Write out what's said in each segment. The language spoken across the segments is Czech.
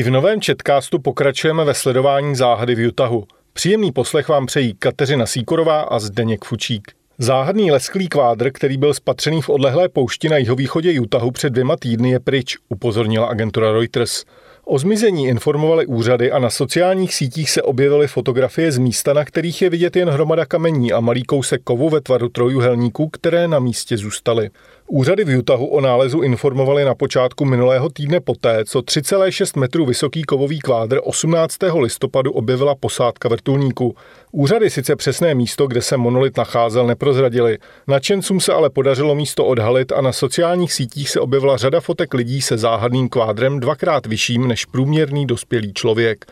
I v novém četkástu pokračujeme ve sledování záhady v Utahu. Příjemný poslech vám přejí Kateřina Síkorová a Zdeněk Fučík. Záhadný lesklý kvádr, který byl spatřený v odlehlé poušti na jihovýchodě Utahu před dvěma týdny, je pryč, upozornila agentura Reuters. O zmizení informovaly úřady a na sociálních sítích se objevily fotografie z místa, na kterých je vidět jen hromada kamení a malý kousek kovu ve tvaru trojuhelníků, které na místě zůstaly. Úřady v Utahu o nálezu informovali na počátku minulého týdne poté, co 3,6 metrů vysoký kovový kvádr 18. listopadu objevila posádka vrtulníku. Úřady sice přesné místo, kde se monolit nacházel, neprozradili. Načencům se ale podařilo místo odhalit a na sociálních sítích se objevila řada fotek lidí se záhadným kvádrem dvakrát vyšším než průměrný dospělý člověk.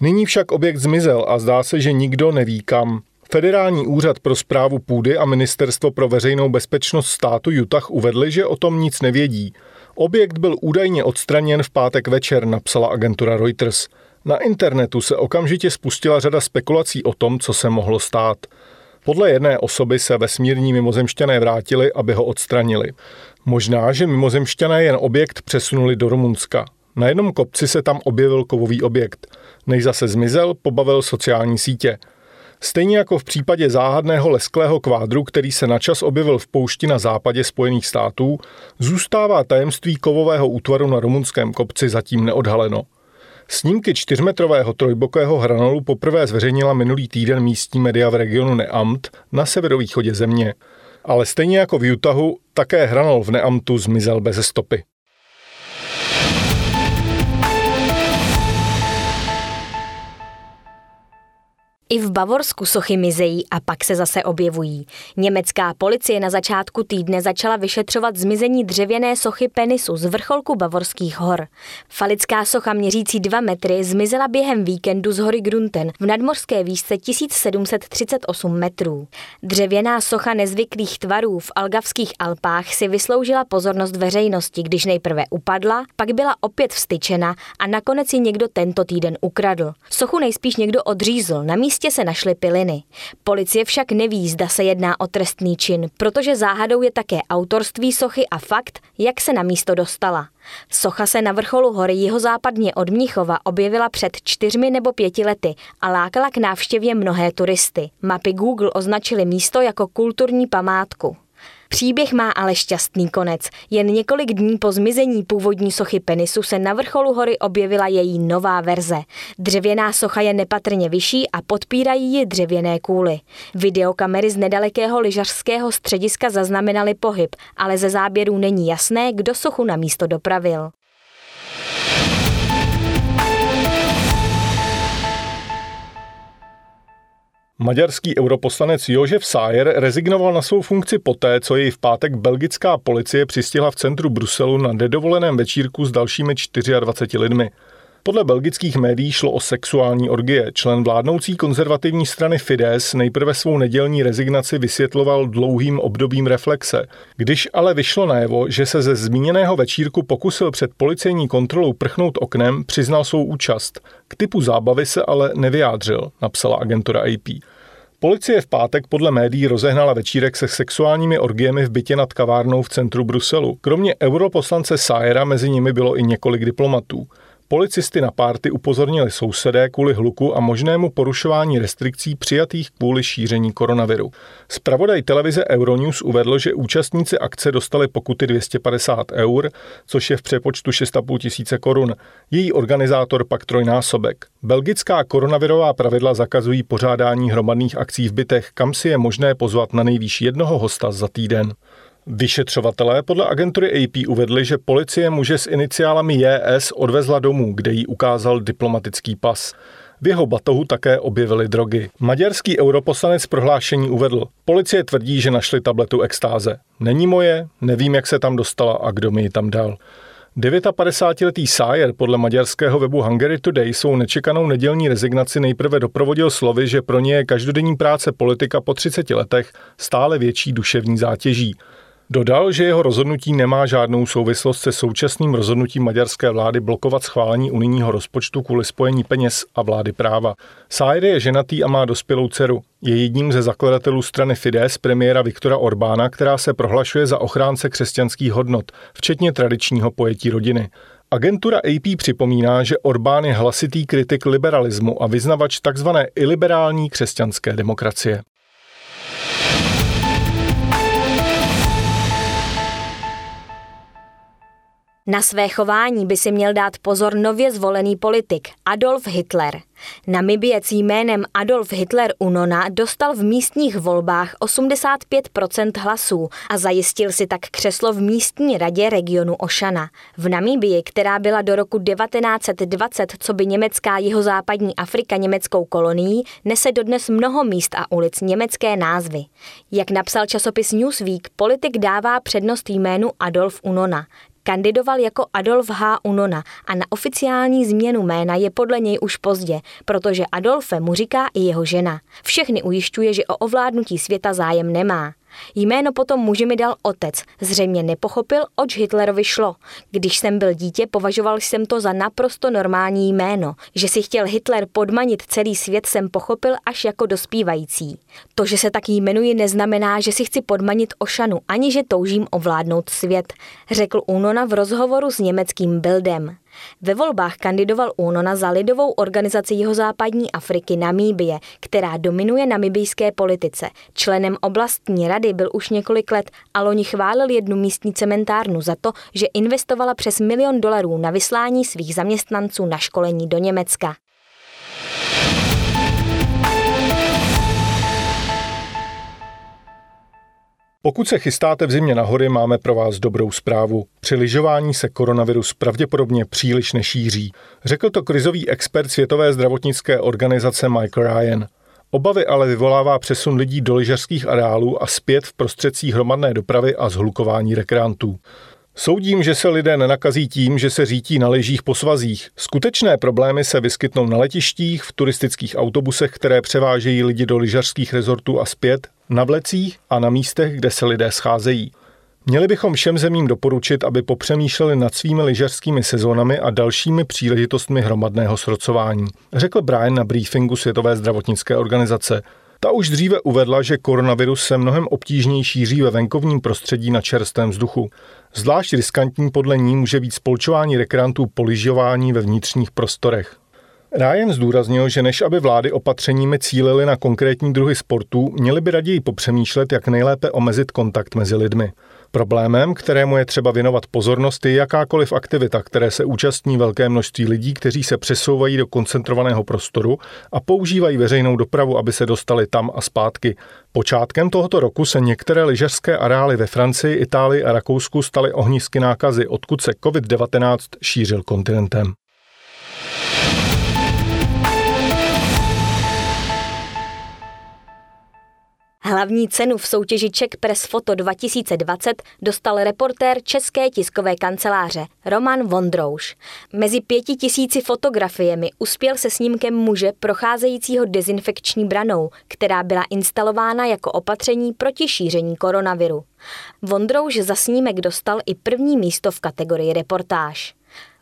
Nyní však objekt zmizel a zdá se, že nikdo neví kam. Federální úřad pro zprávu půdy a Ministerstvo pro veřejnou bezpečnost státu Utah uvedli, že o tom nic nevědí. Objekt byl údajně odstraněn v pátek večer, napsala agentura Reuters. Na internetu se okamžitě spustila řada spekulací o tom, co se mohlo stát. Podle jedné osoby se vesmírní mimozemšťané vrátili, aby ho odstranili. Možná, že mimozemšťané jen objekt přesunuli do Rumunska. Na jednom kopci se tam objevil kovový objekt. Než zase zmizel, pobavil sociální sítě – Stejně jako v případě záhadného lesklého kvádru, který se načas objevil v poušti na západě Spojených států, zůstává tajemství kovového útvaru na rumunském kopci zatím neodhaleno. Snímky čtyřmetrového trojbokého hranolu poprvé zveřejnila minulý týden místní média v regionu Neamt na severovýchodě země. Ale stejně jako v Utahu, také hranol v Neamtu zmizel bez stopy. I v Bavorsku sochy mizejí a pak se zase objevují. Německá policie na začátku týdne začala vyšetřovat zmizení dřevěné sochy penisu z vrcholku Bavorských hor. Falická socha měřící 2 metry zmizela během víkendu z hory Grunten v nadmořské výšce 1738 metrů. Dřevěná socha nezvyklých tvarů v Algavských Alpách si vysloužila pozornost veřejnosti, když nejprve upadla, pak byla opět vstyčena a nakonec ji někdo tento týden ukradl. Sochu nejspíš někdo odřízl na místě místě se našly piliny. Policie však neví, zda se jedná o trestný čin, protože záhadou je také autorství sochy a fakt, jak se na místo dostala. Socha se na vrcholu hory jihozápadně od Mnichova objevila před čtyřmi nebo pěti lety a lákala k návštěvě mnohé turisty. Mapy Google označily místo jako kulturní památku. Příběh má ale šťastný konec. Jen několik dní po zmizení původní sochy penisu se na vrcholu hory objevila její nová verze. Dřevěná socha je nepatrně vyšší a podpírají ji dřevěné kůly. Videokamery z nedalekého lyžařského střediska zaznamenaly pohyb, ale ze záběrů není jasné, kdo sochu na místo dopravil. Maďarský europoslanec Jožef Sájer rezignoval na svou funkci poté, co jej v pátek belgická policie přistihla v centru Bruselu na nedovoleném večírku s dalšími 24 lidmi. Podle belgických médií šlo o sexuální orgie. Člen vládnoucí konzervativní strany Fides nejprve svou nedělní rezignaci vysvětloval dlouhým obdobím reflexe. Když ale vyšlo najevo, že se ze zmíněného večírku pokusil před policejní kontrolou prchnout oknem, přiznal svou účast. K typu zábavy se ale nevyjádřil, napsala agentura AP. Policie v pátek podle médií rozehnala večírek se sexuálními orgiemi v bytě nad kavárnou v centru Bruselu. Kromě europoslance Sajera mezi nimi bylo i několik diplomatů. Policisty na párty upozornili sousedé kvůli hluku a možnému porušování restrikcí přijatých kvůli šíření koronaviru. Spravodaj televize Euronews uvedl, že účastníci akce dostali pokuty 250 eur, což je v přepočtu 6,5 tisíce korun. Její organizátor pak trojnásobek. Belgická koronavirová pravidla zakazují pořádání hromadných akcí v bytech, kam si je možné pozvat na nejvýš jednoho hosta za týden. Vyšetřovatelé podle agentury AP uvedli, že policie muže s iniciálami JS odvezla domů, kde jí ukázal diplomatický pas. V jeho batohu také objevili drogy. Maďarský europoslanec prohlášení uvedl. Policie tvrdí, že našli tabletu extáze. Není moje, nevím, jak se tam dostala a kdo mi ji tam dal. 59-letý Sayer podle maďarského webu Hungary Today svou nečekanou nedělní rezignaci nejprve doprovodil slovy, že pro ně je každodenní práce politika po 30 letech stále větší duševní zátěží. Dodal, že jeho rozhodnutí nemá žádnou souvislost se současným rozhodnutím maďarské vlády blokovat schválení unijního rozpočtu kvůli spojení peněz a vlády práva. Sájde je ženatý a má dospělou dceru. Je jedním ze zakladatelů strany Fides premiéra Viktora Orbána, která se prohlašuje za ochránce křesťanských hodnot, včetně tradičního pojetí rodiny. Agentura AP připomíná, že Orbán je hlasitý kritik liberalismu a vyznavač tzv. iliberální křesťanské demokracie. Na své chování by si měl dát pozor nově zvolený politik Adolf Hitler. Namiběc jménem Adolf Hitler Unona dostal v místních volbách 85% hlasů a zajistil si tak křeslo v místní radě regionu Ošana. V Namibii, která byla do roku 1920 co by německá jihozápadní Afrika německou kolonií, nese dodnes mnoho míst a ulic německé názvy. Jak napsal časopis Newsweek, politik dává přednost jménu Adolf Unona. Kandidoval jako Adolf H. Unona a na oficiální změnu jména je podle něj už pozdě, protože Adolfe mu říká i jeho žena. Všechny ujišťuje, že o ovládnutí světa zájem nemá. Jméno potom muži mi dal otec. Zřejmě nepochopil, oč Hitlerovi šlo. Když jsem byl dítě, považoval jsem to za naprosto normální jméno. Že si chtěl Hitler podmanit celý svět, jsem pochopil až jako dospívající. To, že se tak jmenuji, neznamená, že si chci podmanit Ošanu, ani že toužím ovládnout svět, řekl Unona v rozhovoru s německým Bildem. Ve volbách kandidoval Unona za lidovou organizaci Jihozápadní Afriky Namíbie, která dominuje namibijské politice. Členem oblastní rady byl už několik let a loni chválil jednu místní cementárnu za to, že investovala přes milion dolarů na vyslání svých zaměstnanců na školení do Německa. Pokud se chystáte v zimě na hory, máme pro vás dobrou zprávu. Při lyžování se koronavirus pravděpodobně příliš nešíří. Řekl to krizový expert Světové zdravotnické organizace Michael Ryan. Obavy ale vyvolává přesun lidí do lyžařských areálů a zpět v prostředcích hromadné dopravy a zhlukování rekreantů. Soudím, že se lidé nenakazí tím, že se řítí na lyžích po svazích. Skutečné problémy se vyskytnou na letištích, v turistických autobusech, které převážejí lidi do lyžařských rezortů a zpět, na vlecích a na místech, kde se lidé scházejí. Měli bychom všem zemím doporučit, aby popřemýšleli nad svými lyžařskými sezónami a dalšími příležitostmi hromadného srocování, řekl Brian na briefingu Světové zdravotnické organizace. Ta už dříve uvedla, že koronavirus se mnohem obtížněji šíří ve venkovním prostředí na čerstvém vzduchu. Zvlášť riskantní podle ní může být spolčování rekreantů po lyžování ve vnitřních prostorech. Ryan zdůraznil, že než aby vlády opatřeními cílily na konkrétní druhy sportů, měly by raději popřemýšlet, jak nejlépe omezit kontakt mezi lidmi. Problémem, kterému je třeba věnovat pozornost, je jakákoliv aktivita, které se účastní velké množství lidí, kteří se přesouvají do koncentrovaného prostoru a používají veřejnou dopravu, aby se dostali tam a zpátky. Počátkem tohoto roku se některé lyžařské areály ve Francii, Itálii a Rakousku staly ohnisky nákazy, odkud se COVID-19 šířil kontinentem. Hlavní cenu v soutěži Czech Press Foto 2020 dostal reportér České tiskové kanceláře Roman Vondrouš. Mezi pěti tisíci fotografiemi uspěl se snímkem muže procházejícího dezinfekční branou, která byla instalována jako opatření proti šíření koronaviru. Vondrouš za snímek dostal i první místo v kategorii reportáž.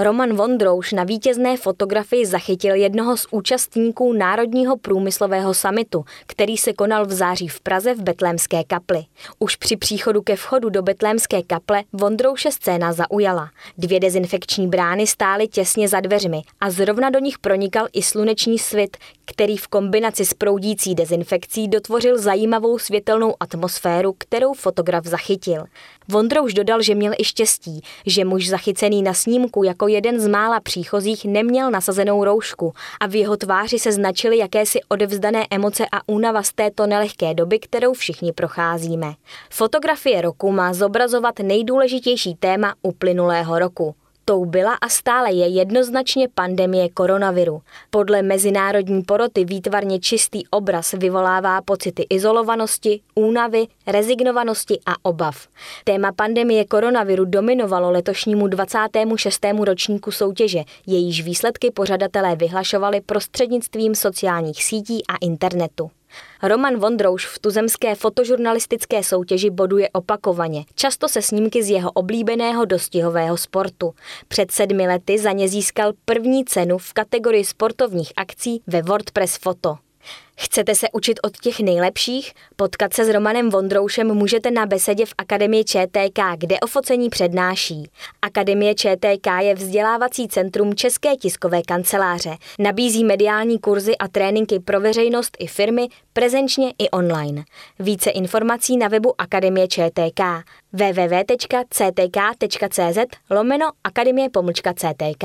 Roman Vondrouš na vítězné fotografii zachytil jednoho z účastníků Národního průmyslového samitu, který se konal v září v Praze v Betlémské kapli. Už při příchodu ke vchodu do Betlémské kaple Vondrouše scéna zaujala. Dvě dezinfekční brány stály těsně za dveřmi a zrovna do nich pronikal i sluneční svit, který v kombinaci s proudící dezinfekcí dotvořil zajímavou světelnou atmosféru, kterou fotograf zachytil. Vondrouš dodal, že měl i štěstí, že muž zachycený na snímku jako jeden z mála příchozích neměl nasazenou roušku a v jeho tváři se značily jakési odevzdané emoce a únava z této nelehké doby, kterou všichni procházíme. Fotografie roku má zobrazovat nejdůležitější téma uplynulého roku – Tou byla a stále je jednoznačně pandemie koronaviru. Podle mezinárodní poroty výtvarně čistý obraz vyvolává pocity izolovanosti, únavy, rezignovanosti a obav. Téma pandemie koronaviru dominovalo letošnímu 26. ročníku soutěže, jejíž výsledky pořadatelé vyhlašovali prostřednictvím sociálních sítí a internetu. Roman Vondrouš v tuzemské fotožurnalistické soutěži boduje opakovaně, často se snímky z jeho oblíbeného dostihového sportu. Před sedmi lety za ně získal první cenu v kategorii sportovních akcí ve WordPress Foto. Chcete se učit od těch nejlepších? Potkat se s Romanem Vondroušem můžete na besedě v Akademii ČTK, kde ofocení přednáší. Akademie ČTK je vzdělávací centrum České tiskové kanceláře. Nabízí mediální kurzy a tréninky pro veřejnost i firmy, prezenčně i online. Více informací na webu Akademie ČTK www.ctk.cz lomeno akademie pomlčka CTK.